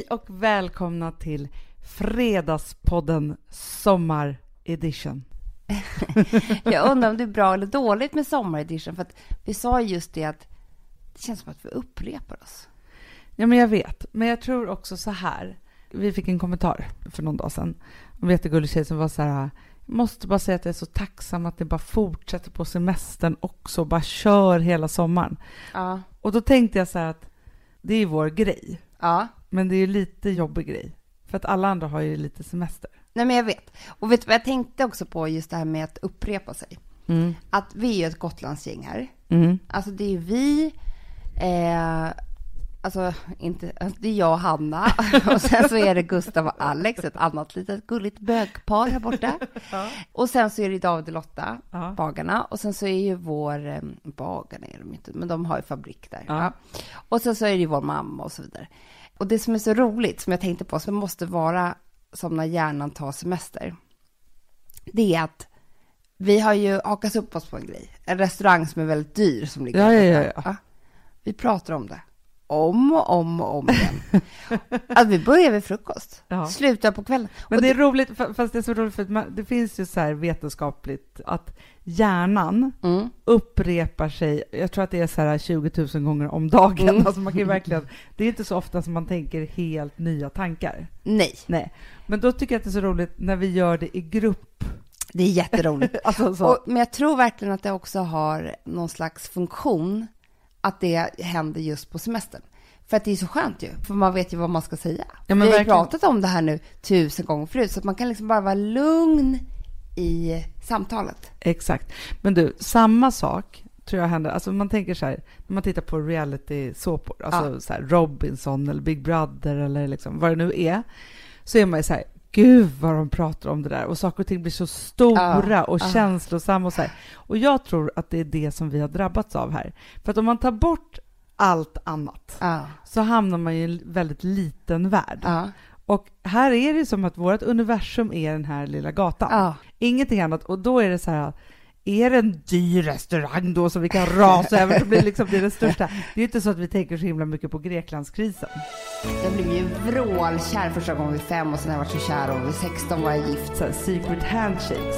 Hej och välkomna till Fredagspodden Sommar Edition. Jag undrar om det är bra eller dåligt med sommaredition, för att vi sa just det att det känns som att vi upprepar oss. Ja, men jag vet. Men jag tror också så här. Vi fick en kommentar för någon dag sedan. En jättegullig tjej som var så här. Jag måste bara säga att jag är så tacksam att ni bara fortsätter på semestern också. Bara kör hela sommaren. Ja. Och då tänkte jag så här att det är vår grej. Ja. Men det är ju lite jobbig grej. För att alla andra har ju lite semester. Nej, men jag vet. Och vet du vad jag tänkte också på just det här med att upprepa sig? Mm. Att vi är ju ett Gotlandsgäng här. Mm. Alltså det är vi, eh, alltså inte, alltså, det är jag och Hanna och sen så är det Gustav och Alex, ett annat litet gulligt bögpar här borta. Och sen så är det David och Lotta, Ja. bagarna. Och sen så är ju vår, eh, bagarna är de inte, men de har ju fabrik där. Ja. Ja. Och sen så är det ju vår mamma och så vidare. Och det som är så roligt, som jag tänkte på, som måste vara som när hjärnan tar semester, det är att vi har ju hakat upp oss på en grej. En restaurang som är väldigt dyr som ligger Ja, ja, ja, ja. Vi pratar om det. Om och om och om igen. att vi börjar vid frukost, Ja. slutar på kvällen. Men det är roligt, fa- fast det är så roligt för man, det finns ju så här vetenskapligt att hjärnan Mm. upprepar sig, jag tror att det är så här 20 000 gånger om dagen. Mm. Alltså man kan verkligen, det är inte så ofta som man tänker helt nya tankar. Nej, Nej. Men då tycker jag att det är så roligt när vi gör det i grupp. det är jätteroligt. Alltså så. Och, men jag tror verkligen att det också har någon slags funktion att det händer just på semestern. För att det är så skönt ju, för man vet ju vad man ska säga. Ja, Vi har ju verkligen. pratat om det här nu tusen gånger förut, så att man kan liksom bara vara lugn i samtalet. Exakt. Men du, samma sak tror jag händer, alltså man tänker så här, när man tittar på reality-såpor, alltså så här Robinson eller Big Brother eller liksom vad det nu är, så är man ju så här, gud vad de pratar om det där och saker och ting blir så stora och ja. känslosamma och så här. Och jag tror att det är det som vi har drabbats av här. För att om man tar bort allt annat Ja, så hamnar man i en väldigt liten värld. ja, Och här är det som att vårt universum är den här lilla gatan. ja. Ingenting annat. Och då är det så här, är det en dyr restaurang då som vi kan rasa över? Det blir liksom det, det största. Det är ju inte så att vi tänker så himla mycket på Greklandskrisen. Jag blev ju vrålkär första gången vid fem och sen har jag varit så kär och vid 16 var jag gift. Så här, secret handshakes.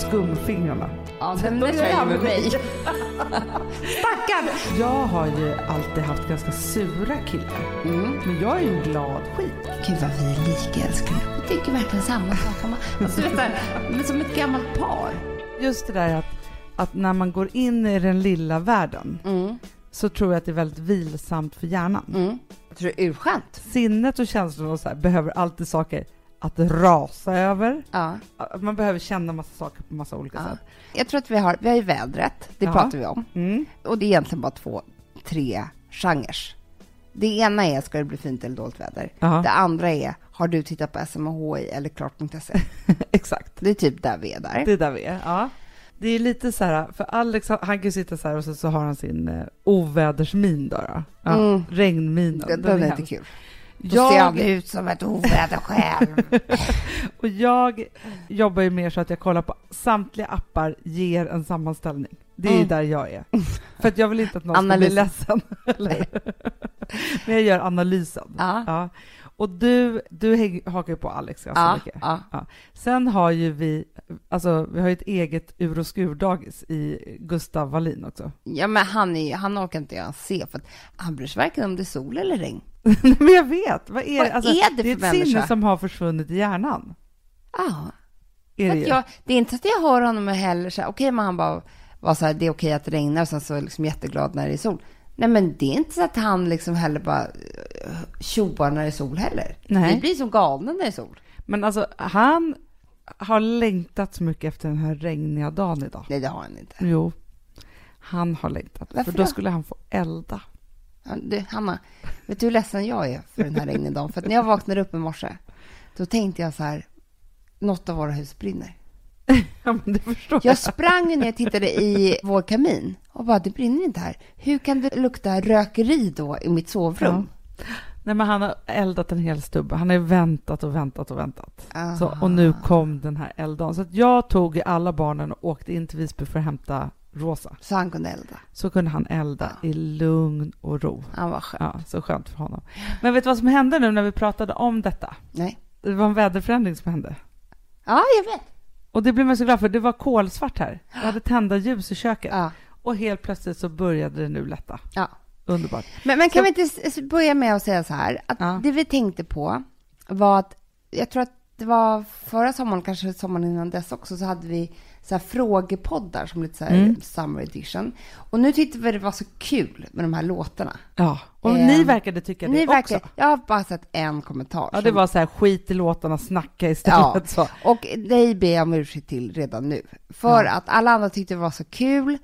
Skumfingrarna. Ja, den med mig. Stackarn! Jag har ju alltid haft ganska sura killar. Mm. Men jag är ju en glad skit. Gud vad vi är lika älskling. Vi tycker verkligen samma sak. Alltså, vet du, som ett gammalt par. Just det där att, att när man går in i den lilla världen Mm. så tror jag att det är väldigt vilsamt för hjärnan. Mm. Tror det är urskönt. Sinnet och känslorna och så här, behöver alltid saker att rasa över. Ja. Man behöver känna massa saker på massa olika ja. sätt. Jag tror att vi har, vi har ju vädret, det Ja. pratar vi om. Mm. Och det är egentligen bara två, tre genrer. Det ena är, ska det bli fint eller dåligt väder? Ja. Det andra är, har du tittat på SMHI eller klart.se? Exakt, Det är typ där vi är där. det är där vi är. Ja. Det är lite så här, för Alex han kan ju sitta så här och så, så har han sin eh, ovädersmin då. då. Ja, Mm. Regnminen. Den, den är inte kul. Då ser Jag, han ut som ett oväder själv. och jag jobbar ju mer så att jag kollar på samtliga appar, ger en sammanställning. Det är Mm. där jag är. För att jag vill inte att någon ska bli ledsen. Men jag gör analysen. Ja. Ja. Och du, du häng, hakar ju på Alex ganska Ja, mycket. ja. Sen har ju vi, alltså vi har ju ett eget ur och skurdagis i Gustav Wallin också. ja, men han, är, han orkar inte ens se, för att han bryr sig varken om det är sol eller regn. Men jag vet, vad är Vad? Alltså, är det det är ett sinne människa? som har försvunnit i hjärnan. Ja. Är det, jag, det är inte att jag hör honom heller så här, okej, men han bara var så här, det är okej att det regnar och sen så är jag liksom jätteglad när det är sol. Nej, men det är inte så att han liksom heller bara eh, tjoar när det är sol heller. Nej. Vi blir som galna när det är sol. Men alltså, han har längtat så mycket efter den här regniga dagen idag. Nej, det har han inte. Jo, han har längtat. Varför för då då? skulle han få elda. Du, Hanna, vet du hur ledsen jag är för den här regniga dagen? För när jag vaknade upp i morse, då tänkte jag så här, något av våra hus brinner. Ja, men det förstår Jag sprang ner och tittade i vår kamin och bara, det brinner inte här. Hur kan det lukta rökeri då i mitt sovrum? Nej, men han har eldat en hel stubbe. Han har väntat och väntat och väntat. Så, och nu kom den här elddagen. Så jag tog alla barnen och åkte in till Visby för att hämta rosa. Så han kunde elda. Så kunde han elda Ja. i lugn och ro. Han var skön. Ja, så skönt för honom. Men vet du vad som hände nu när vi pratade om detta? Nej. Det var en väderförändring som hände. Ja, jag vet. Och det blev man så glad för. Det var kolsvart här. Jag hade tända ljus i köket. Ja. Och helt plötsligt så började det nu lätta. ja. Underbart. Men, men kan Så- vi inte börja med att säga så här, att Ja. det vi tänkte på var att, jag tror att det var förra sommaren, kanske sommaren innan dess också, så hade vi så här frågepoddar som lite så här Mm. summer edition. Och nu tyckte vi det var så kul med de här låtarna. Ja, och Ehm, ni verkade tycka det Ni verkar, också. jag har bara sett en kommentar. Ja, det som- var så här skit i låtarna, snacka istället. Ja. Så. Och dig ber jag om ursäkt till redan nu. För Ja. att alla andra tyckte det var så kul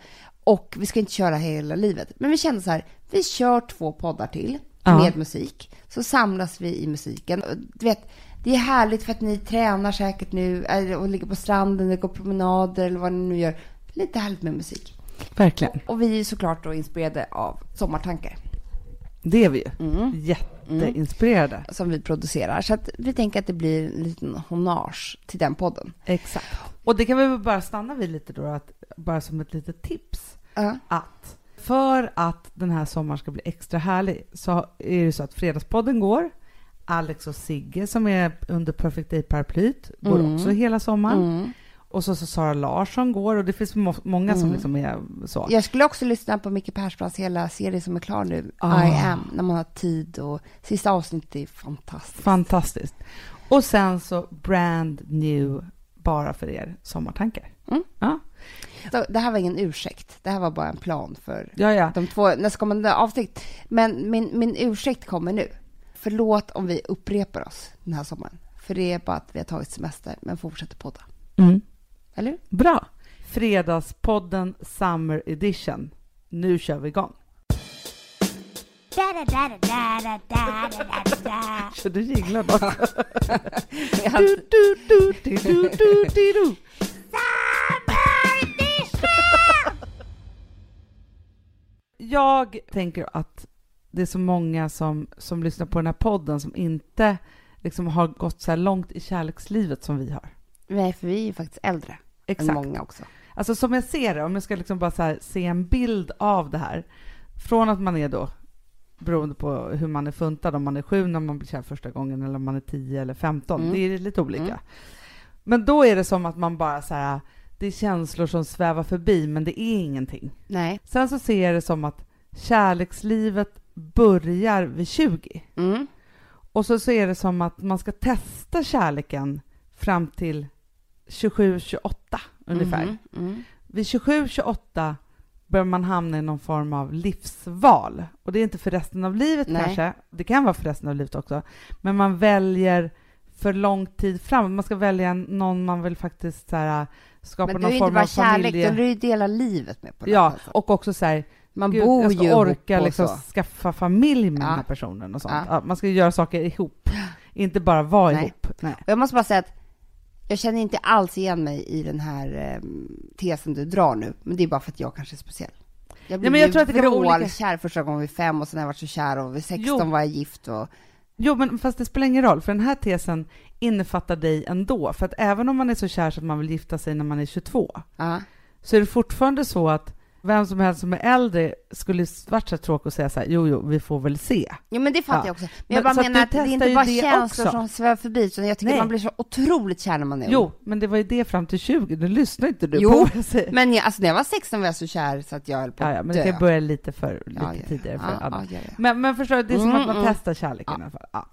och vi ska inte köra hela livet. Men vi kände så här, vi kör två poddar till Ja. med musik. Så samlas vi i musiken. Och Du vet, det är härligt för att ni tränar säkert nu och ligger på stranden eller går promenader eller vad ni nu gör. Lite härligt med musik. Verkligen. Och vi är såklart då inspirerade av Sommartankar Det är vi ju. Mm. Jätteinspirerade. som vi producerar. Så att vi tänker att det blir en liten hommage till den podden. Exakt. Och det kan vi bara stanna vid lite då, att, bara som ett litet tips. Ja. Att för att den här sommaren ska bli extra härlig så är det så att Fredagspodden går. Alex och Sigge som är under Perfect Day-paraplyt går Mm. också hela sommaren. Och så, så Sara Larsson går och det finns må- många som Mm. liksom är så. Jag skulle också lyssna på Micke Persbrandts hela serie som är klar nu, Ah. I am, när man har tid och sista avsnittet är fantastiskt. Fantastiskt. Och sen så brand new bara för er sommartankar. Mm. Ja, Så det här var ingen ursäkt, det här var bara en plan för ja. ja. de två nästkommande avsnitt. Men min, min ursäkt kommer nu. Förlåt om vi upprepar oss den här sommaren. För det är bara att vi har tagit semester, men fortsätter podda. Mm. Eller? Bra. Fredagspodden Summer Edition. Nu kör vi igång. Så du jinglar också. Du, du, du, du, du, du, du, du. Jag tänker att det är så många som, som lyssnar på den här podden som inte liksom har gått så här långt i kärlekslivet som vi har. Nej, för vi är ju faktiskt äldre än Exakt. många också. Alltså som jag ser det, om jag ska liksom bara så se en bild av det här. Från att man är då, beroende på hur man är funtad, om man är sju när man blir kär första gången eller om man är tio eller femton. Mm. Det är lite olika. Mm. Men då är det som att man bara så här, det är känslor som svävar förbi men det är ingenting. Nej. Sen så ser jag det som att kärlekslivet börjar vid 20. Mm. Och så ser det som att man ska testa kärleken fram till 27-28 ungefär. Mhm. Mm. Vid 27-28 börjar man hamna i någon form av livsval. Och det är inte för resten av livet Nej. kanske, det kan vara för resten av livet också, men man väljer för lång tid framåt. Man ska välja någon man vill faktiskt så här, skapa Men det är någon ju inte form bara av kärlek, familje... då är det ju dela livet med på det Ja, sättet. och också så här, Man Gud, bor jag ska ju orka liksom så. skaffa familj med Ja. den här personen och sånt. Ja. Ja, man ska göra saker ihop, inte bara vara Nej. ihop. Nej. Jag måste bara säga att jag känner inte alls igen mig i den här eh, tesen du drar nu, men det är bara för att jag kanske är speciell. Jag blev men jag tror att det kan vara olika- vrålkär första gången vid fem och sen har jag varit så kär och vid 16 Jo. var jag gift och... Jo, men fast det spelar ingen roll, för den här tesen innefattar dig ändå. För att även om man är så kär så att man vill gifta sig när man är 22, Ja. så är det fortfarande så att vem som helst som är äldre skulle varit så tråkigt att säga så här, jo, jo, vi får väl se. Jo men det fattar Ja. jag också. Men, Men jag bara att menar att det är inte bara känslor också. som svävar förbi, utan jag tycker Nej. man blir så otroligt kär när man är ung. Jo, men det var ju det fram till 20, nu lyssnar inte du Jo, på vad jag säger. Men jag, alltså när jag var 16 var jag så kär så att jag höll på ja, ja, men dö. det kan börja lite, för, lite Ja, ja, tidigare för Ja, ja. Men, men förstår du, det är som Mm, att man mm. testar kärleken i alla fall.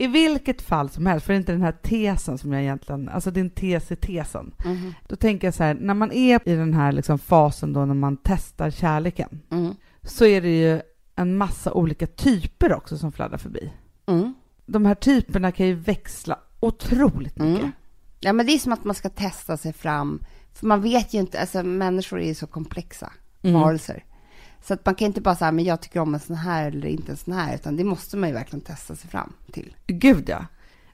I vilket fall som helst, för det är inte den här tesen som jag egentligen, alltså din tes i tesen. Mhm. Då tänker jag så här, när man är i den här liksom fasen då när man testar kärleken, Mm. så är det ju en massa olika typer också som fladdrar förbi. Mm. De här typerna kan ju växla otroligt mycket. Mm. Ja, men det är som att man ska testa sig fram. För man vet ju inte, alltså människor är ju så komplexa Mm. varelser. Så att man kan inte bara säga, men jag tycker om en sån här eller inte en sån här, utan det måste man ju verkligen testa sig fram till. Gud ja.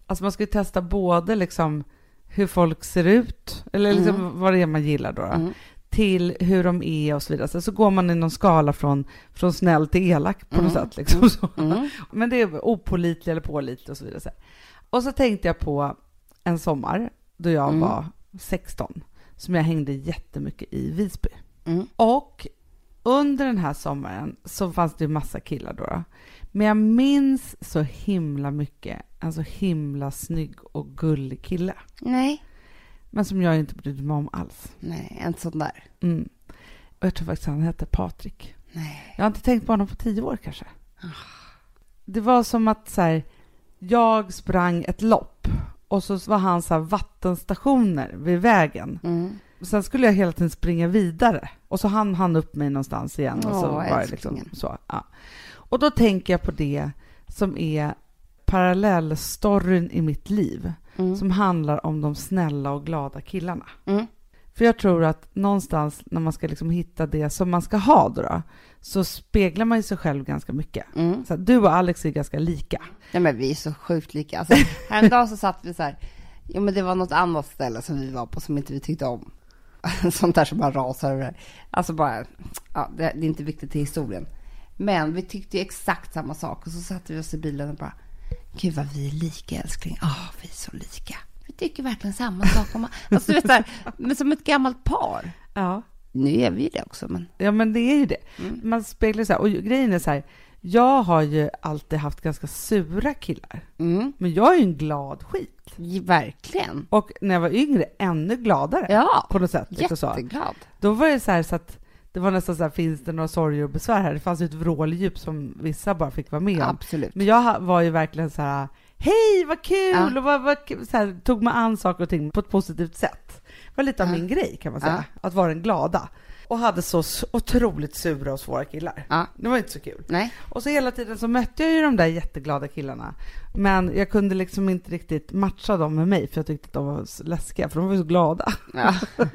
Alltså man ska ju testa både liksom hur folk ser ut, eller liksom Mm. vad det är man gillar då, då Mm. till hur de är och så vidare. Så, så går man i någon skala från, från snäll till elak på något Mm. sätt. Liksom. Så. Mm. Men det är opålitlig eller pålitlig och så vidare. Och så tänkte jag på en sommar då jag Mm. var 16, som jag hängde jättemycket i Visby. Mm. Och under den här sommaren så fanns det ju massa killar då, då. Men jag minns så himla mycket en så himla snygg och gullig kille. Nej. Men som jag inte brydde mig om alls. Nej, en sån där. Mm. Och jag tror faktiskt han hette Patrik. Nej. Jag har inte tänkt på honom på tio år kanske. Det var som att så här, jag sprang ett lopp och så var han så här, vattenstationer vid vägen. Mm. Sen skulle jag hela tiden springa vidare och så hann han upp mig någonstans igen och så var det liksom så. Ja. Och då tänker jag på det som är parallellstoryn i mitt liv Mm. som handlar om de snälla och glada killarna. Mm. För jag tror att någonstans när man ska liksom hitta det som man ska ha då, då så speglar man ju sig själv ganska mycket. Mm. Så du och Alex är ganska lika. Nej, men vi är så sjukt lika. Alltså, häromdagen så satt vi så här, jo men det var något annat ställe som vi var på som inte vi tyckte om. Sånt där som bara rasar över. Alltså bara, ja, det, det är inte viktigt till historien. Men vi tyckte ju exakt samma sak och så satte vi oss i bilen och bara, gud vad vi är lika älskling. Ja, vi är så lika. Vi tycker verkligen samma sak om, alltså du vet så här, men som ett gammalt par. Ja. Nu är vi ju det också, men Ja, men det är ju det. Mm. Man speglar så här, och grejen är så här, jag har ju alltid haft ganska sura killar, mm, men jag är ju en glad skit. verkligen. Och när jag var yngre, ännu gladare Ja, på något sätt. Liksom jätteglad. Då var det så här så att det var nästan så här, finns det några sorger och besvär här? Det fanns ju ett vråldjup som vissa bara fick vara med om. Absolut. Men jag var ju verkligen så här, hej vad kul! Ja. Och vad, vad, kul", så här, tog mig an saker och ting på ett positivt sätt. Det var lite av Ja. min grej kan man säga, att vara den glada. Och hade så otroligt sura och svåra killar. Ja. Det var inte så kul. Nej. Och så hela tiden så mötte jag ju de där jätteglada killarna. Men jag kunde liksom inte riktigt matcha dem med mig för jag tyckte att de var läskiga för de var ju så glada. Ja.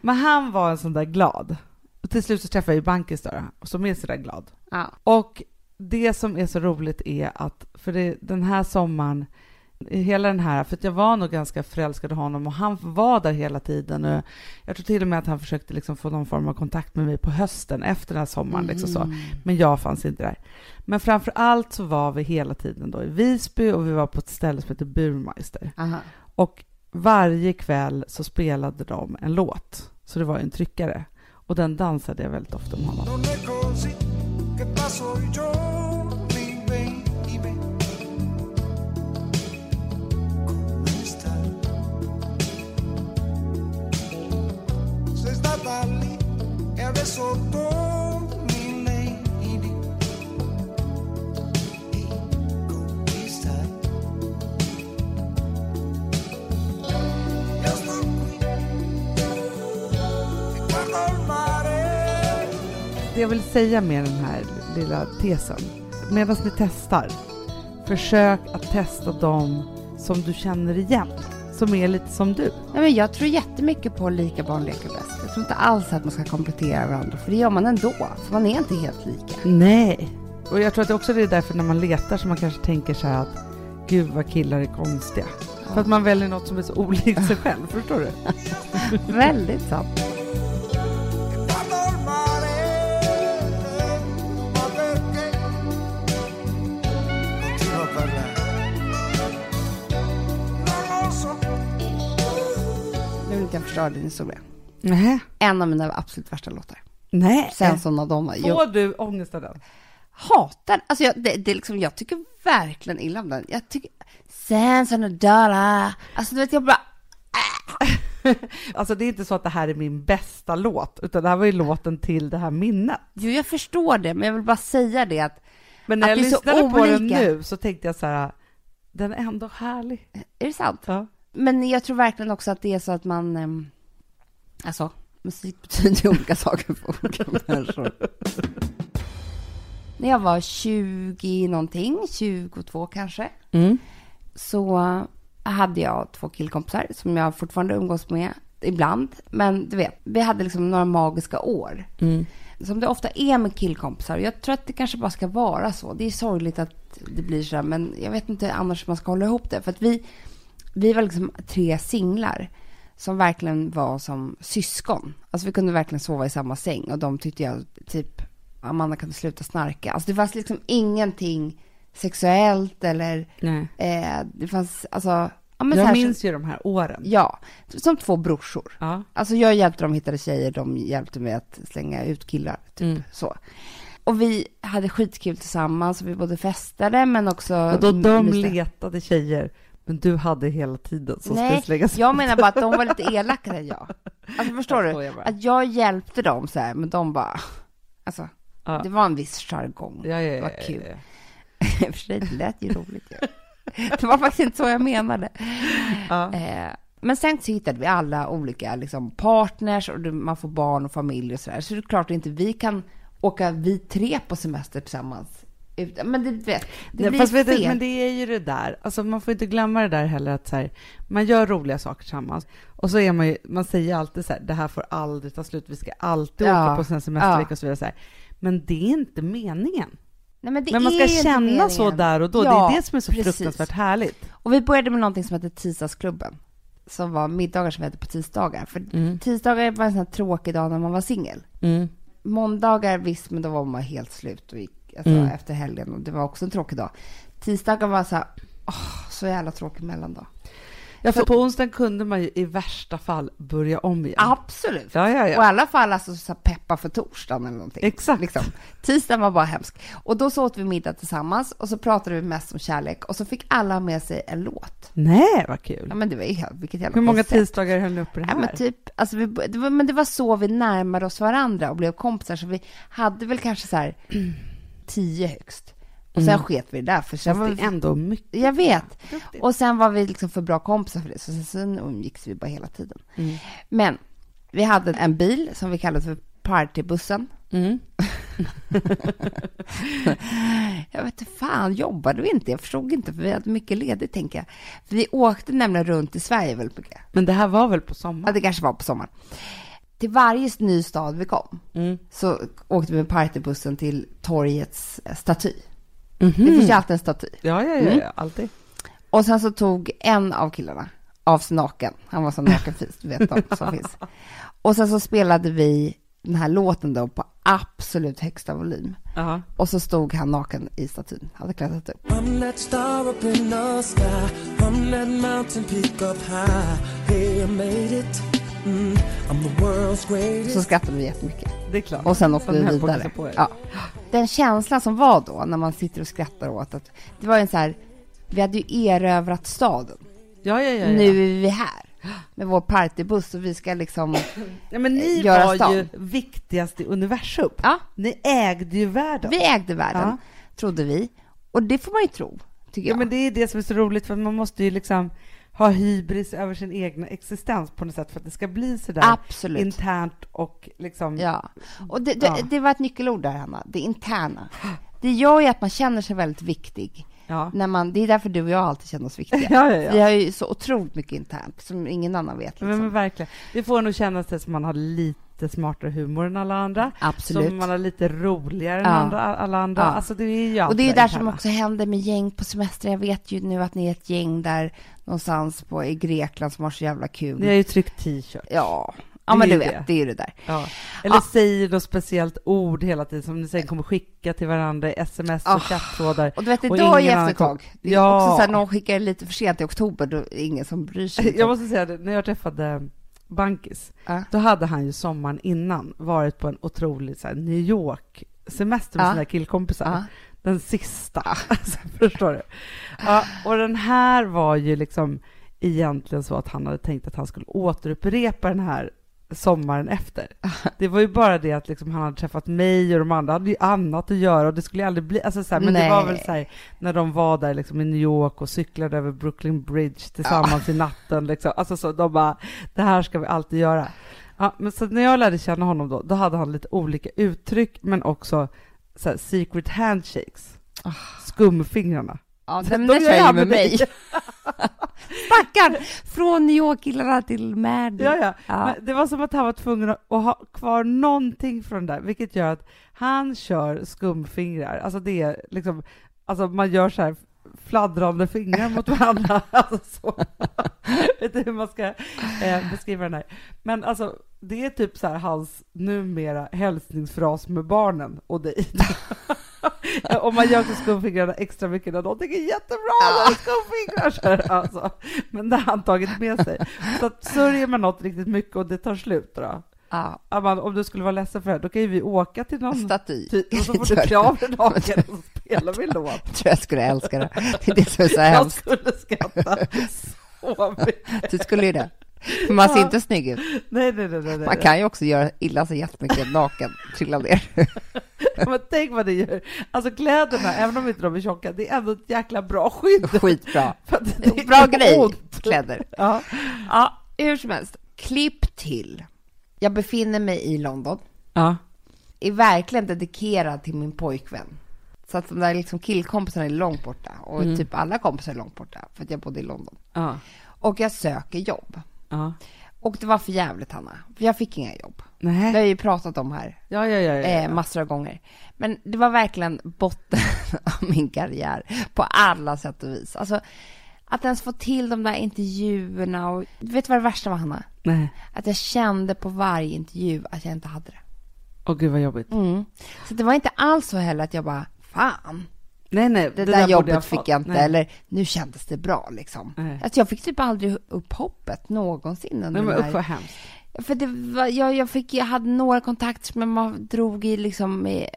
Men han var en sån där glad. Och till slut så träffade jag ju Bankis då, och som är så där glad. Ja. Och det som är så roligt är att, för det, den här sommaren, hela den här, för att jag var nog ganska förälskad i honom och han var där hela tiden. Och jag tror till och med att han försökte liksom få någon form av kontakt med mig på hösten efter den här sommaren. Liksom så. Mm. Men jag fanns inte där. Men framför allt så var vi hela tiden då i Visby och vi var på ett ställe som heter Burmeister. Aha. Och varje kväll så spelade de en låt, så det var ju en tryckare. Och den dansade jag väldigt ofta med honom. Guardo il mare. Det jag vill säga med den här lilla tesen, medan ni testar, försök att testa dem som du känner igen, som är lite som du. Nej, men jag tror jättemycket på lika barn leker bäst. Tror inte alls att man ska komplettera varandra, för det gör man ändå. För man är inte helt lika. Nej. Och jag tror att det också är därför när man letar så man kanske tänker så här att gud vad killar är konstiga. För att man väljer något som är så olikt sig själv, förstår du? Väldigt sant. Nu vill inte jag förstöra din historia. Nej. En av mina absolut värsta låtar. Nej. Sen som Madonna. Jag Får du ångest av den? hatar Alltså jag, det, det är liksom, jag tycker verkligen illa om den. Jag tycker... Sen som Madonna. Alltså du vet, jag bara... Alltså det är inte så att det här är min bästa låt, utan det här var ju låten till det här minnet. Jo, jag förstår det, men jag vill bara säga det att... Men när Att jag lyssnade på den olika. nu så tänkte jag så här, den är ändå härlig. Är det sant? Ja. Men jag tror verkligen också att det är så att man... Alltså, musik betyder ju olika saker för olika människor. När jag var 20 någonting, 22 kanske, Mm. så hade jag två killkompisar som jag fortfarande umgås med ibland. Men du vet, vi hade liksom några magiska år. Mm. Som det ofta är med killkompisar. Jag tror att det kanske bara ska vara så. Det är sorgligt att det blir så men jag vet inte annars hur man ska hålla ihop det. För att vi, vi var liksom tre singlar som verkligen var som syskon. Alltså vi kunde verkligen sova i samma säng och de tyckte jag typ, Amanda kunde sluta snarka. Alltså det fanns liksom ingenting sexuellt eller eh, det fanns, alltså Ja, men jag minns ju de här åren. Ja, som två brorsor. Ja. Alltså jag hjälpte dem hitta tjejer, de hjälpte mig att slänga ut killar. Typ Mm. så. Och vi hade skitkul tillsammans, och vi både festade men också... Och då de letade tjejer, men du hade hela tiden som Nej, slängas jag menar bara att de var lite elakare än jag. Alltså förstår Jag du? bara. Att jag hjälpte dem så här, men de bara... Alltså, Ja. det var en viss jargong. Ja, ja, ja, det var ja, kul. ja. Och för sig, det lät ju roligt ju. Det var faktiskt inte så jag menade. Ja. Eh, men sen så hittade vi alla olika liksom, partners och man får barn och familj och sådär. Så det är klart att inte vi kan åka vi tre på semester tillsammans. Ut- Men det, vet, det Nej, blir fast vet du, men det är ju det där, alltså man får inte glömma det där heller att så här, man gör roliga saker tillsammans och så är man ju, man säger alltid så här, det här får aldrig ta slut, vi ska alltid Ja, åka på en semestervecka ja. och så vidare så här. Men det är inte meningen. Nej, men det Men man ska känna så där och då, Ja, det är det som är så precis. fruktansvärt härligt. Och vi började med någonting som heter tisdagsklubben. Som var middagar som hette på tisdagar. För Mm. tisdagar var en sån här tråkig dag när man var singel. Mm. Måndagar visst, men då var man helt slut och gick alltså, Mm. efter helgen och det var också en tråkig dag. Tisdagar var så här, åh, så jävla tråkig mellandag. Ja, för Så- på onsdagen kunde man ju i värsta fall börja om igen. Absolut. Ja, ja, Och i ja. alla fall alltså så peppa för torsdagen eller någonting. Exakt. Liksom. Tisdagen var bara hemsk. Och då så åt vi middag tillsammans och så pratade vi mest om kärlek och så fick alla med sig en låt. Nej, vad kul. Ja men det var ju vilket jävla Hur många koncept. tisdagar höll ni uppe det Ja, här? men typ, alltså vi, det var, men det var så vi närmade oss varandra och blev kompisar, så vi hade väl kanske så här tio högst. Och sen sket vi det där, för sen var det vi, är ändå mycket. jag vet. Duktigt. Och sen var vi liksom för bra kompisar för det, så sen, sen umgicks vi bara hela tiden. Mm. Men vi hade en bil som vi kallade för partybussen. Mm. Jag vet inte fan, jobbade vi inte? Jag förstod inte, för vi hade mycket ledigt, tänker jag. För vi åkte nämligen runt i Sverige väldigt mycket. Men det här var väl på Ja, sommaren? det kanske var på sommaren. Till varje ny stad vi kom Mm. så åkte vi med partybussen till torgets eh, staty. Mhm. Det finns ju alltid en staty. Ja, ja, ja, Mm. ja, alltid. Och sen så tog en av killarna av sig naken. Han var så nakenfis, du vet de som finns. Och sen så spelade vi den här låten då på absolut högsta volym. Ja. Och så stod han naken i statyn, hade klättrat upp. I'm that star up in the sky. I'm that mountain peak up high. Hey, I made it. Så skrapade vi jättemycket. Det är klart. Och sen åkte vi vidare. Ja. Den känslan som var då, när man sitter och skrattar åt att det var en så här, vi hade ju erövrat staden. Ja, ja, ja, ja. Nu är vi här med vår partybuss och vi ska liksom, ja, men ni göra var stan. ju viktigast i universum. ja, Ni ägde ju världen. vi ägde världen, Ja. trodde vi. Och det får man ju tro, tycker Ja, jag. men det är det som är så roligt, för man måste ju liksom ha hybris över sin egen existens på något sätt för att det ska bli så där Absolut. internt och liksom... Ja, och det, det, Ja. det var ett nyckelord där, Hanna, det interna. Det gör ju att man känner sig väldigt viktig. Ja. När man, det är därför du och jag alltid känner oss viktiga. Ja, ja. Vi har ju så otroligt mycket internt som ingen annan vet. Liksom. Men, men verkligen. Det får nog kännas det som man har lite smartare humor än alla andra. Absolut. Som man har lite roligare än andra, alla andra. Ja. Alltså det är ju Och det är ju där som också händer med gäng på semester. Jag vet ju nu att ni är ett gäng där någonstans på, i Grekland som har så jävla kul. Ni har ju tryckt t-shirt. Ja, ja är men du vet, det. det är ju det där. Ja. Eller Ja. säger något speciellt ord hela tiden som ni sen kommer skicka till varandra i sms och Ah. chatti-trådar. Och du vet, ju ingen efter ett tag. Det är Ja. också så här, någon skickar lite för sent i oktober, då är det ingen som bryr sig. Jag måste säga det, när jag träffade Bankis, Ja. då hade han ju sommaren innan varit på en otrolig så här, New York-semester med Ja. sina killkompisar. Ja. Den sista. Alltså, förstår du? Ja, och den här var ju liksom egentligen så att han hade tänkt att han skulle återupprepa den här sommaren efter. Det var ju bara det att liksom han hade träffat mig och de andra hade ju annat att göra och det skulle ju aldrig bli, alltså så här, men det var Nej. väl så här, när de var där liksom i New York och cyklade över Brooklyn Bridge tillsammans i natten liksom, alltså så de bara, det här ska vi alltid göra. Ja, men så när jag lärde känna honom då, då hade han lite olika uttryck men också så här, secret handshakes. Skumfingrarna. Ja, den de där gör jag med mig. Stackarn! Från New York-killarna till Maddy. Ja, ja. Ja. Det var som att han var tvungen att ha kvar någonting från det där, vilket gör att han kör skumfingrar. Alltså det är liksom, alltså man gör så här fladdrande fingrar mot varandra. Alltså så. Vet inte hur man ska eh, beskriva den här. Men alltså, det är typ så här hans numera hälsningsfras med barnen och dig. Om man gör till skumfingrarna extra mycket när de tycker jättebra ja. skumfingrar. Alltså. Men det har han tagit med sig. Så att sörjer man något riktigt mycket och det tar slut då, Ja. Amanda, om du skulle vara ledsen för det, då kan ju vi åka till någon Staty. typ, och så får du klä av dig naken och så spelar vi en låt. Jag tror jag skulle älska det. Det är det som är så Jag hemskt. skulle skratta så mycket. Du skulle ju det. Man ser inte snygg ut. Nej, nej, nej, nej. Man kan ju också göra illa sig jättemycket naken, trilla ner. Men tänk vad det gör. Alltså kläderna, även om inte de är tjocka, det är ändå ett jäkla bra skydd. Skitbra. Bra grej, kläder. Ja. Ja, hur som helst. Klipp till. Jag befinner mig i London. Ja. Är verkligen dedikerad till min pojkvän. Så att de där liksom killkompisarna är långt borta. Och Mm. typ alla kompisar är långt borta. För att jag bodde i London. Ja. Och jag söker jobb. Ja. Och det var för jävligt Hanna. För jag fick inga jobb. Det har Nej. jag ju pratat om här Ja, ja, ja. ja, eh, ja. massor av gånger. Men det var verkligen botten av min karriär på alla sätt och vis. Alltså, att ens få till de där intervjuerna och vet du vad det värsta var Hanna? Nej. Att jag kände på varje intervju att jag inte hade det. Åh gud vad jobbigt. Mm. Så det var inte alls så heller att jag bara, fan, Nej, nej. det, där, borde jobbet fått. fick jag inte, Nej. eller nu kändes det bra liksom. Nej. Alltså jag fick typ aldrig upp hoppet någonsin under Nej, men den usch här vad hemskt. För det var, jag, jag, fick, jag hade några kontakter som man drog i liksom med,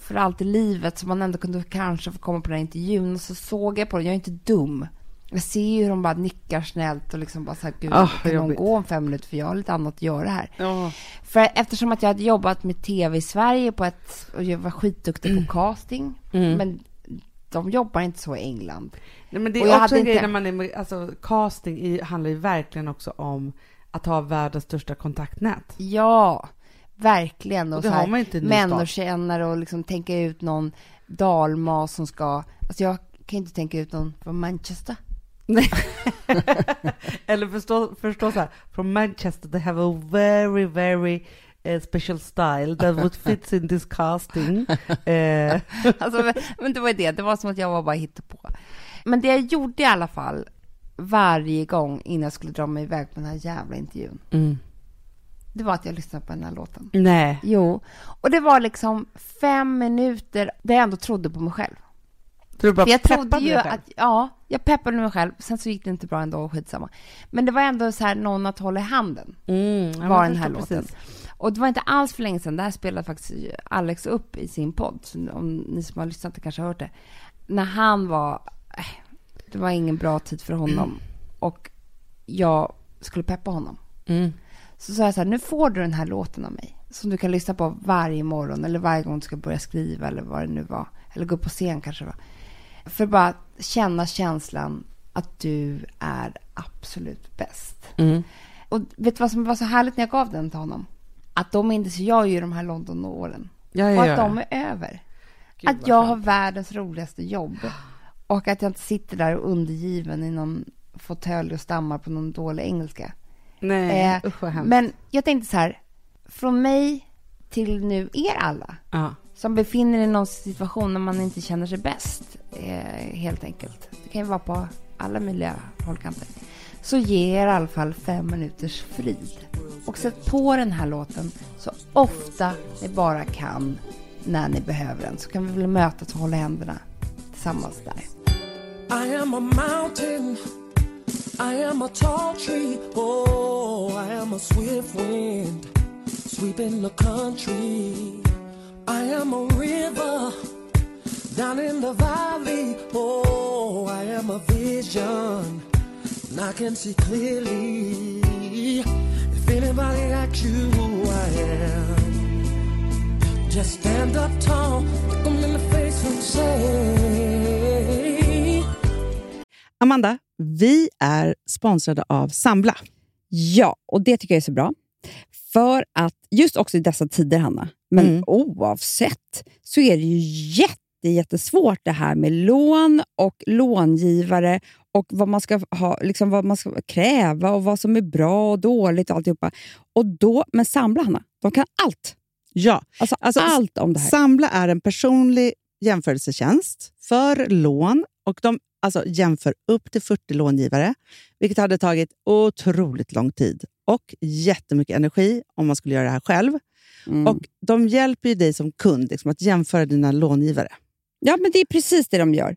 för allt i livet så man ändå kunde kanske få komma på den här intervjun och så såg jag på det, jag är inte dum. Jag ser ju hur de bara nickar snällt och liksom bara så här, gud, vad kan någon jobbigt. gå om fem minuter för jag har lite annat att göra här. Ja. För eftersom att jag hade jobbat med tv i Sverige på ett, och jag var skitduktig på casting, Mm. men de jobbar inte så i England. Nej, men det är också en grej inte- när man är med, alltså casting i, handlar ju verkligen också om att ha världens största kontaktnät. Ja, verkligen. Och Och det så har man inte människokännare och liksom tänka ut någon dalmas som ska... Alltså jag kan inte tänka ut någon från Manchester. Eller förstå, förstå så här, från Manchester they have a very, very eh, special style that would fit in this casting. Eh, Alltså, men- men det var ju det, det var som att jag var bara på. Men det jag gjorde i alla fall varje gång innan jag skulle dra mig iväg på den här jävla intervjun, mm. det var att jag lyssnade på den här låten. Nej. Jo, och det var liksom fem minuter där jag ändå trodde på mig själv. Du bara jag trodde ju att, ja, jag peppade mig själv. Sen så gick det inte bra ändå, skitsamma. Men det var ändå så här någon att hålla i handen. Mm, ja, var den här låten. precis. Och det var inte alls för länge sedan, det här spelade faktiskt Alex upp i sin podd, så om ni som har lyssnat kanske har hört det. När han var, eh, det var ingen bra tid för honom och jag skulle peppa honom. Mm. Så sa jag så här, nu får du den här låten av mig. Som du kan lyssna på varje morgon eller varje gång du ska börja skriva eller vad det nu var. Eller gå upp på scen kanske det var. För att bara känna känslan att du är absolut bäst. Mm. Och vet du vad som var så härligt när jag gav den till honom? Att då minns jag ju de här London-åren. Ja, Och ja, att ja. de är över. Gud, att jag har världens roligaste jobb. Och att jag inte sitter där undergiven i någon fåtölj och stammar på någon dålig engelska. Nej, Eh, usch vad hemskt. Men jag tänkte så här, från mig till nu er alla Ja som befinner i någon situation när man inte känner sig bäst, eh, helt enkelt. Det kan ju vara på alla möjliga hållkanter. Så ge er i alla fall fem minuters frid. Och sätt på den här låten så ofta ni bara kan när ni behöver den. Så kan vi väl mötas och hålla händerna tillsammans där. I am a mountain. I am a tall tree. Oh, I am a swift wind sweeping the country. I am a river down in the valley. Oh, I am a vision. And I can see clearly. If anybody asks you who I am, just stand up tall, look them in the face and say. Amanda, vi är sponsrade av Sambla. Ja, och det tycker jag är så bra. För att just också i dessa tider, Hanna, men Mm. oavsett, så är det ju jätte, jättesvårt det här med lån och långivare och vad man ska ha, liksom vad man ska kräva och vad som är bra och dåligt och alltihopa. Och då, men Sambla, Hanna, de kan allt. Ja, Alltså, Alltså, allt om det här. Sambla är en personlig jämförelsetjänst för lån och de alltså, jämför upp till 40 långivare, vilket hade tagit otroligt lång tid och jättemycket energi om man skulle göra det här själv. Mm. Och De hjälper ju dig som kund liksom, att jämföra dina långivare. Ja, men det är precis det de gör.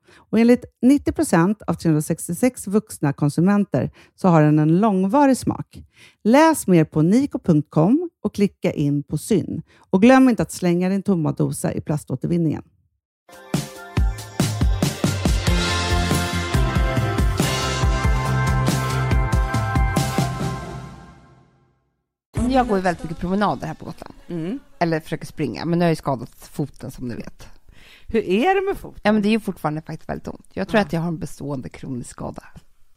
Och enligt 90 procent av 366 vuxna konsumenter så har den en långvarig smak. Läs mer på niko.com och klicka in på Syn. Och glöm inte att slänga din tomma dosa i plaståtervinningen. Jag går ju väldigt mycket promenader här på Gotland. Eller försöker springa, men nu har jag ju skadat foten som ni vet. Hur är det med foten? Ja, men det är ju fortfarande faktiskt väldigt ont. Jag tror att jag har en bestående kronisk skada.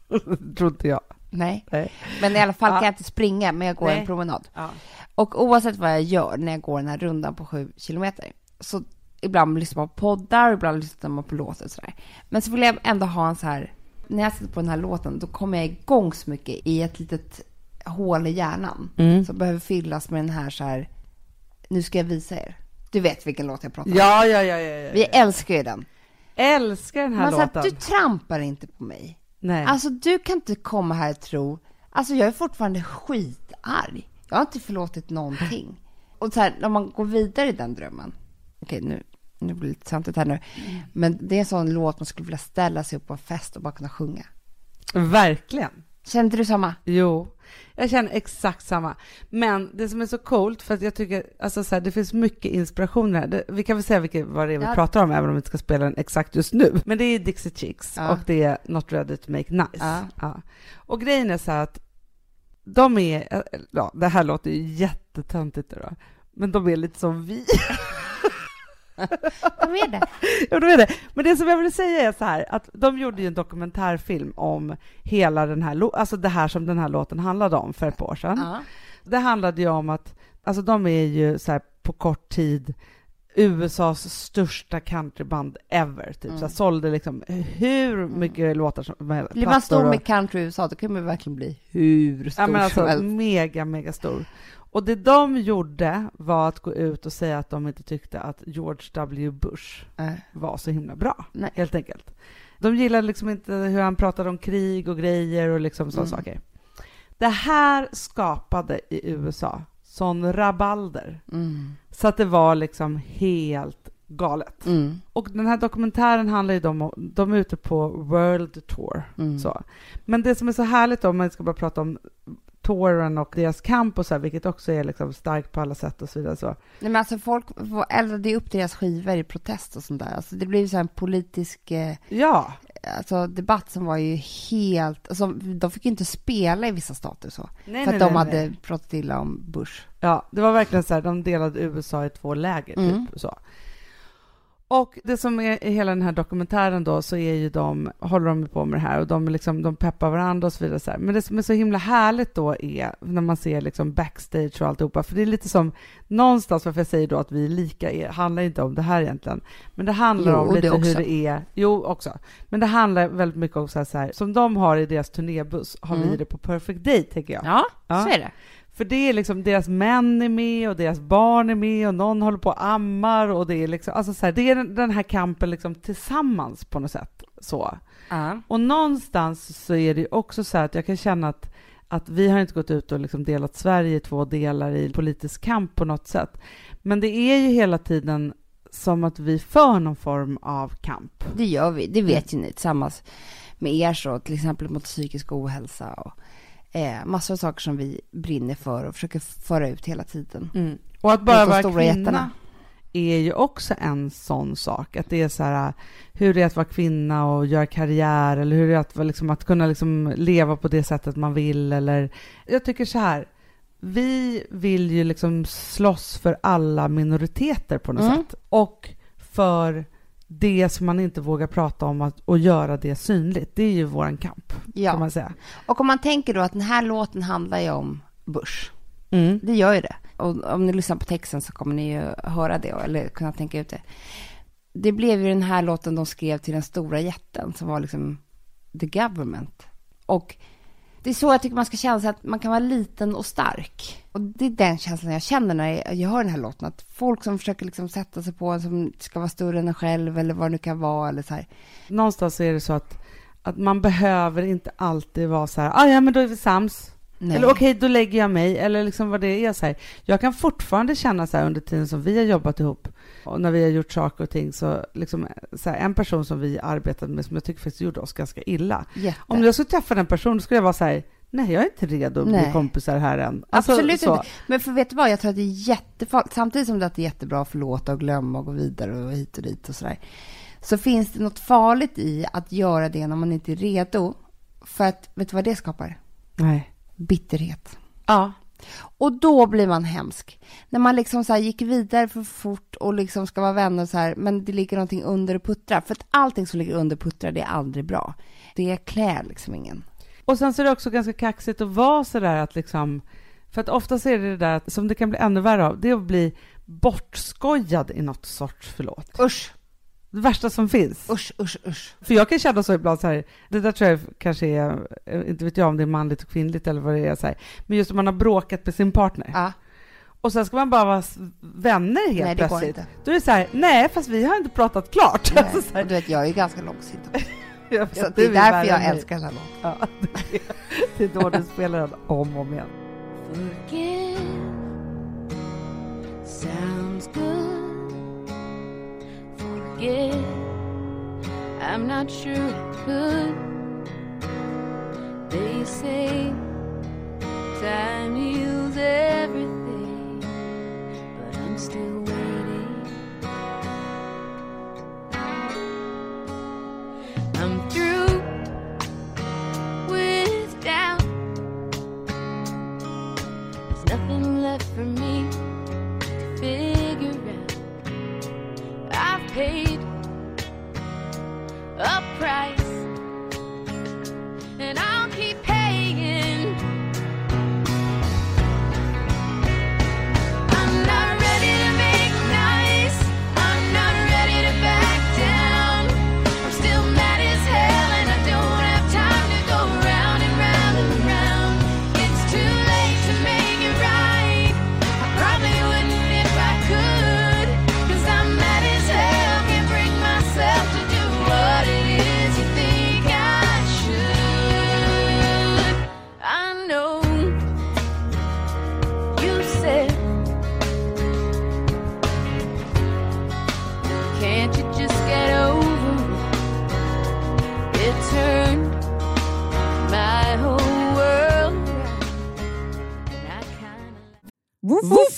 tror inte jag. Nej, Nej. men i alla fall Ja. kan jag inte springa, men jag går Nej. en promenad. Ja. Och oavsett vad jag gör när jag går den här rundan på sju kilometer, så ibland lyssnar man på poddar, ibland lyssnar man på låtar och sådär. Men så vill jag ändå ha en så här, när jag sätter på den här låten, då kommer jag igång så mycket i ett litet hål i hjärnan Mm. som behöver fyllas med den här så här, nu ska jag visa er. Du vet vilken låt jag pratar om. Ja, ja, ja, ja, ja. Vi älskar ju den. älskar den här Man låten. att du trampar inte på mig. Nej. Alltså du kan inte komma här och tro, alltså jag är fortfarande skitarg. Jag har inte förlåtit någonting. Och så här, om man går vidare i den drömmen. Okej, nu, nu blir det lite samtidigt här nu. Men det är en sån låt man skulle vilja ställa sig upp på en fest och bara kunna sjunga. Verkligen. Kände du samma? Jo, jag känner exakt samma. Men det som är så coolt, för att jag tycker, alltså så här, det finns mycket inspiration här. Det, vi kan väl säga vilket, vad det är vi Ja. pratar om, även om vi inte ska spela den exakt just nu. Men det är Dixie Chicks Ja. och det är Not Ready to Make Nice. Ja. Och grejen är så här att de är, ja, det här låter ju jättetöntigt då, men de är lite som vi. Vad är det? Ja, då är det. Men det som jag vill säga är så här, att de gjorde ju en dokumentärfilm om hela den här, alltså det här som den här låten handlade om för ett par år sedan. Ja. Det handlade ju om att, alltså de är ju så här på kort tid USAs största countryband ever, typ. Så här, sålde liksom hur mycket låtar som Mm. Blir man stor och- med country i USA, då kan man verkligen bli hur stor Ja, men som alltså helst. mega, mega stor. Och det de gjorde var att gå ut och säga att de inte tyckte att George W. Bush Äh. var så himla bra, Nej. helt enkelt. De gillade liksom inte hur han pratade om krig och grejer och liksom sådana Mm. saker. Det här skapade i USA sån rabalder, Mm. så att det var liksom helt galet. Mm. Och den här dokumentären handlar ju om, de är ute på World Tour. Mm. Så. Men det som är så härligt då, om man ska bara prata om touren och deras kamp och så här, vilket också är liksom starkt på alla sätt och så vidare. Så. Nej, men alltså folk eldade upp deras skivor i protest och sånt där. Alltså det blev så en politisk eh, Ja, alltså, debatt som var ju helt... Alltså, de fick ju inte spela i vissa stater så. nej, för nej, att de nej, hade pratat illa om Bush. Ja, det var verkligen så här, de delade USA i två läger. Mm. Typ, så. Och det som är i hela den här dokumentären då, så är ju de, håller de på med det här och de, liksom, de peppar varandra och så vidare. Så här. Men det som är så himla härligt då är när man ser liksom backstage och alltihopa, för det är lite som, någonstans varför jag säger då att vi är lika, är, handlar inte om det här egentligen, men det handlar Jo, om det lite också. hur det är, jo också, men det handlar väldigt mycket om så här, så här som de har i deras turnébuss, har vi Mm. det på Perfect Day, tänker jag. Ja, Ja. så är det. För det är liksom, deras män är med och deras barn är med och någon håller på och ammar och det är liksom, alltså så här, det är den- här kampen liksom tillsammans på något sätt. Så. Ja. Och någonstans så är det också så att jag kan känna att, att vi har inte gått ut och liksom delat Sverige i två delar i politisk kamp på något sätt. Men det är ju hela tiden som att vi för någon form av kamp. Det gör vi, det vet ju ni tillsammans med er så, till exempel mot psykisk ohälsa och eh, massor av saker som vi brinner för och försöker föra ut hela tiden. Och att bara vara kvinna jättarna. är ju också en sån sak. Att det är så här, hur det är att vara kvinna och göra karriär eller hur det är att, liksom, att kunna liksom leva på det sättet man vill. Eller, jag tycker så här, vi vill ju liksom slåss för alla minoriteter på något Mm. sätt. Och för det som man inte vågar prata om att, och göra det synligt. Det är ju våran kamp, kan Ja, man säga. och om man tänker då att den här låten handlar ju om Bush. Mm. Det gör ju det. Och om ni lyssnar på texten så kommer ni ju höra det, eller kunna tänka ut det. Det blev ju den här låten de skrev till den stora jätten som var liksom the government. Och det är så jag tycker man ska känna sig att man kan vara liten och stark. Och det är den känslan jag känner när jag- hör den här låten. Att folk som försöker liksom sätta sig på en som ska vara större än en själv eller vad det nu kan vara eller så här. Någonstans är det så att, att man behöver inte alltid vara så här, ah, ja men då är vi sams. Nej. Eller okej, då lägger jag mig. Eller liksom vad det är så här. Jag kan fortfarande känna så här under tiden som vi har jobbat ihop och när vi har gjort saker och ting så liksom så här, en person som vi arbetade med som jag tycker faktiskt gjorde oss ganska illa. Jätte. Om jag skulle träffa den personen skulle jag vara så här, nej jag är inte redo att bli Nej. kompisar här än. Alltså, Absolut så. inte. Men för vet du vad, jag tror att det är jättefarligt. Samtidigt som det är jättebra att förlåta och glömma och gå vidare och hit och dit och sådär. Så finns det något farligt i att göra det när man inte är redo. För att, vet du vad det skapar? Nej. Bitterhet. Ja. Och då blir man hemsk. När man liksom så gick vidare för fort och liksom ska vara vänner så här, men det ligger någonting under och puttrar. För att allting som ligger under och puttrar, det är aldrig bra. Det klär liksom ingen. Och sen så är det också ganska kaxigt att vara så där att liksom, för att oftast är det det där som det kan bli ännu värre av, det är att bli bortskojad i något sorts förlåt. Usch, Det värsta som finns. usch, usch, usch. För jag kan känna så ibland så här, det där tror jag kanske är, inte vet jag om det är manligt och kvinnligt eller vad det är så här, men just om man har bråkat med sin partner Ja, och sen ska man bara vara vänner helt nej det går plötsligt. inte. Då är det så här, nej fast vi har inte pratat klart. Nej. Alltså, så här, Och du vet, jag är ju ganska långsint också. jag vet, Så det är därför jag mig. älskar den här låten. Ja, det, är, det är då du spelar den om och om igen. Forget sounds good. Forget I'm not sure I could. They say time heals everything, but I'm still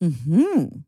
Mhm. Det Han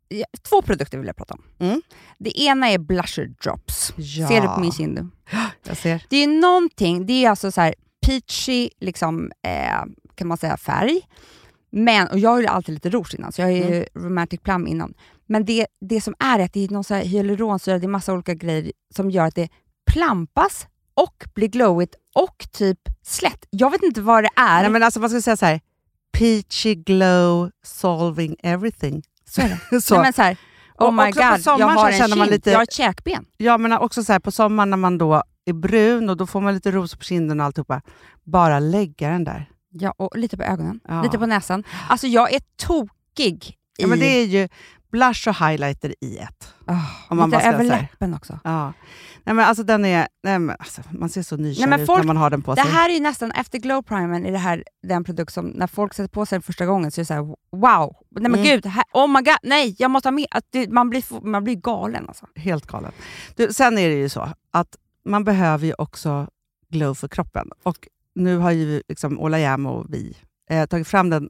två produkter vill jag prata om. Mm. Det ena är blusher drops. Ja. Ser du på min kind? Jag ser. Det är någonting, det är alltså så här peachy, liksom, eh, kan man säga, färg. Men, och jag har ju alltid lite rouge innan, så jag har ju Mm. romantic plum innan. Men det, det som är att det är någon så här hyaluronsyra, det är massa olika grejer som gör att det plampas och blir glowigt och typ slätt. Jag vet inte vad det är. Nej, men alltså man ska säga så här. Peachy glow solving everything. Så är det. Så. Nej, men så här, oh my god, jag har en kind, lite- jag har ett käkben. Ja, men också så här, på sommaren när man då är brun och då får man lite ros på kinden och alltihopa. Bara lägga den där. Ja, och lite på ögonen, Ja. lite på näsan. Alltså jag är tokig. Ja, men det är ju blush och highlighter i ett. Ah, om man lite över läppen också. Ja. Nej, men alltså den är... Nej, men alltså, man ser så nykär Nej, ut folk- när man har den på Det sig. här är ju nästan, efter glow primern, är det här den produkt som när folk sätter på sig den första gången så är det så här: wow, nej men Mm. gud, här, oh my god, nej jag måste ha mer. Att det, man, blir, man blir galen alltså. Helt galen. Du, sen är det ju så att man behöver ju också glow för kroppen. Och nu har ju liksom Ola Jäm och vi eh, tagit fram den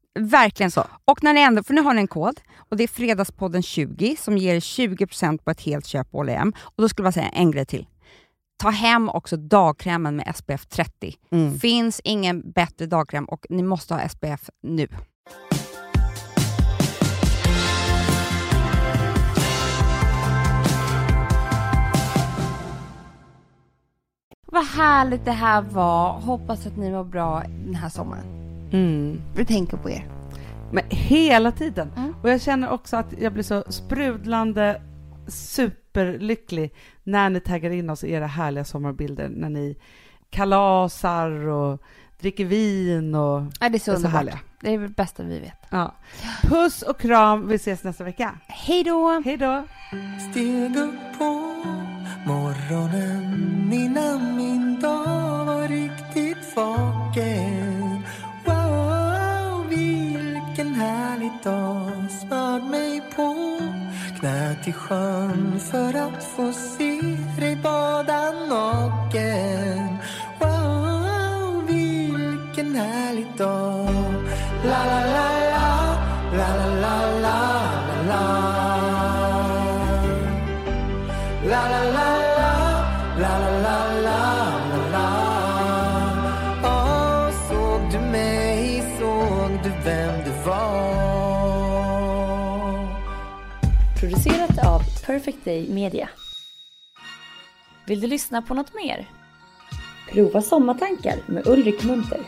Verkligen. Så. Och när ni ändå, för nu har ni en kod och det är Fredagspodden 20 som ger 20% på ett helt köp på H&M. Och då skulle jag säga en grej till. Ta hem också dagkrämen med SPF 30. Mm. Finns ingen bättre dagkräm och ni måste ha SPF nu. Vad härligt det här var. Hoppas att ni var bra den här sommaren. Mm. Vi tänker på er. Men hela tiden. Mm. Och jag känner också att jag blir så sprudlande superlycklig när ni taggar in oss i era härliga sommarbilder. När ni kalasar och dricker vin och Ja, det är så är så härliga. Det är det bästa vi vet. Ja. Puss och kram, vi ses nästa vecka. Hej då! Hej då! Steg upp på morgonen innan min dag var riktigt vaken. Vilken härlig dag. Smörd mig på knä till sjön för att få se dig bada naken. Wow, vilken härlig dag. La, la, la, la, la, la, la, la. La du vem du var Producerat av Perfect Day Media. Vill du lyssna på något mer? Prova Sommartankar med Ulrik Munter.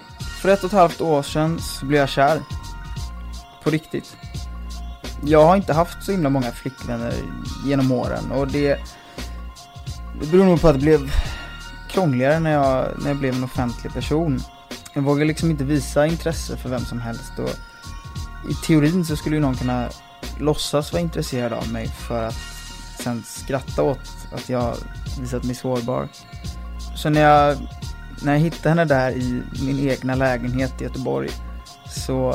För ett och ett halvt år sedan så blev jag kär. På riktigt. Jag har inte haft så himla många flickvänner genom åren och det, det beror nog på att det blev krångligare när jag, när jag blev en offentlig person. Jag vågar liksom inte visa intresse för vem som helst och i teorin så skulle ju någon kunna låtsas vara intresserad av mig för att sen skratta åt att jag visat mig sårbar. Så när jag när jag hittade henne där i min egna lägenhet i Göteborg så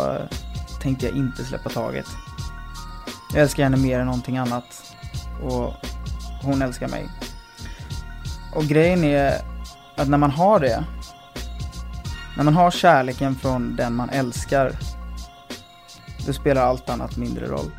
tänkte jag inte släppa taget. Jag älskar henne mer än någonting annat och hon älskar mig. Och grejen är, att när man har det, när man har kärleken från den man älskar, då spelar allt annat mindre roll.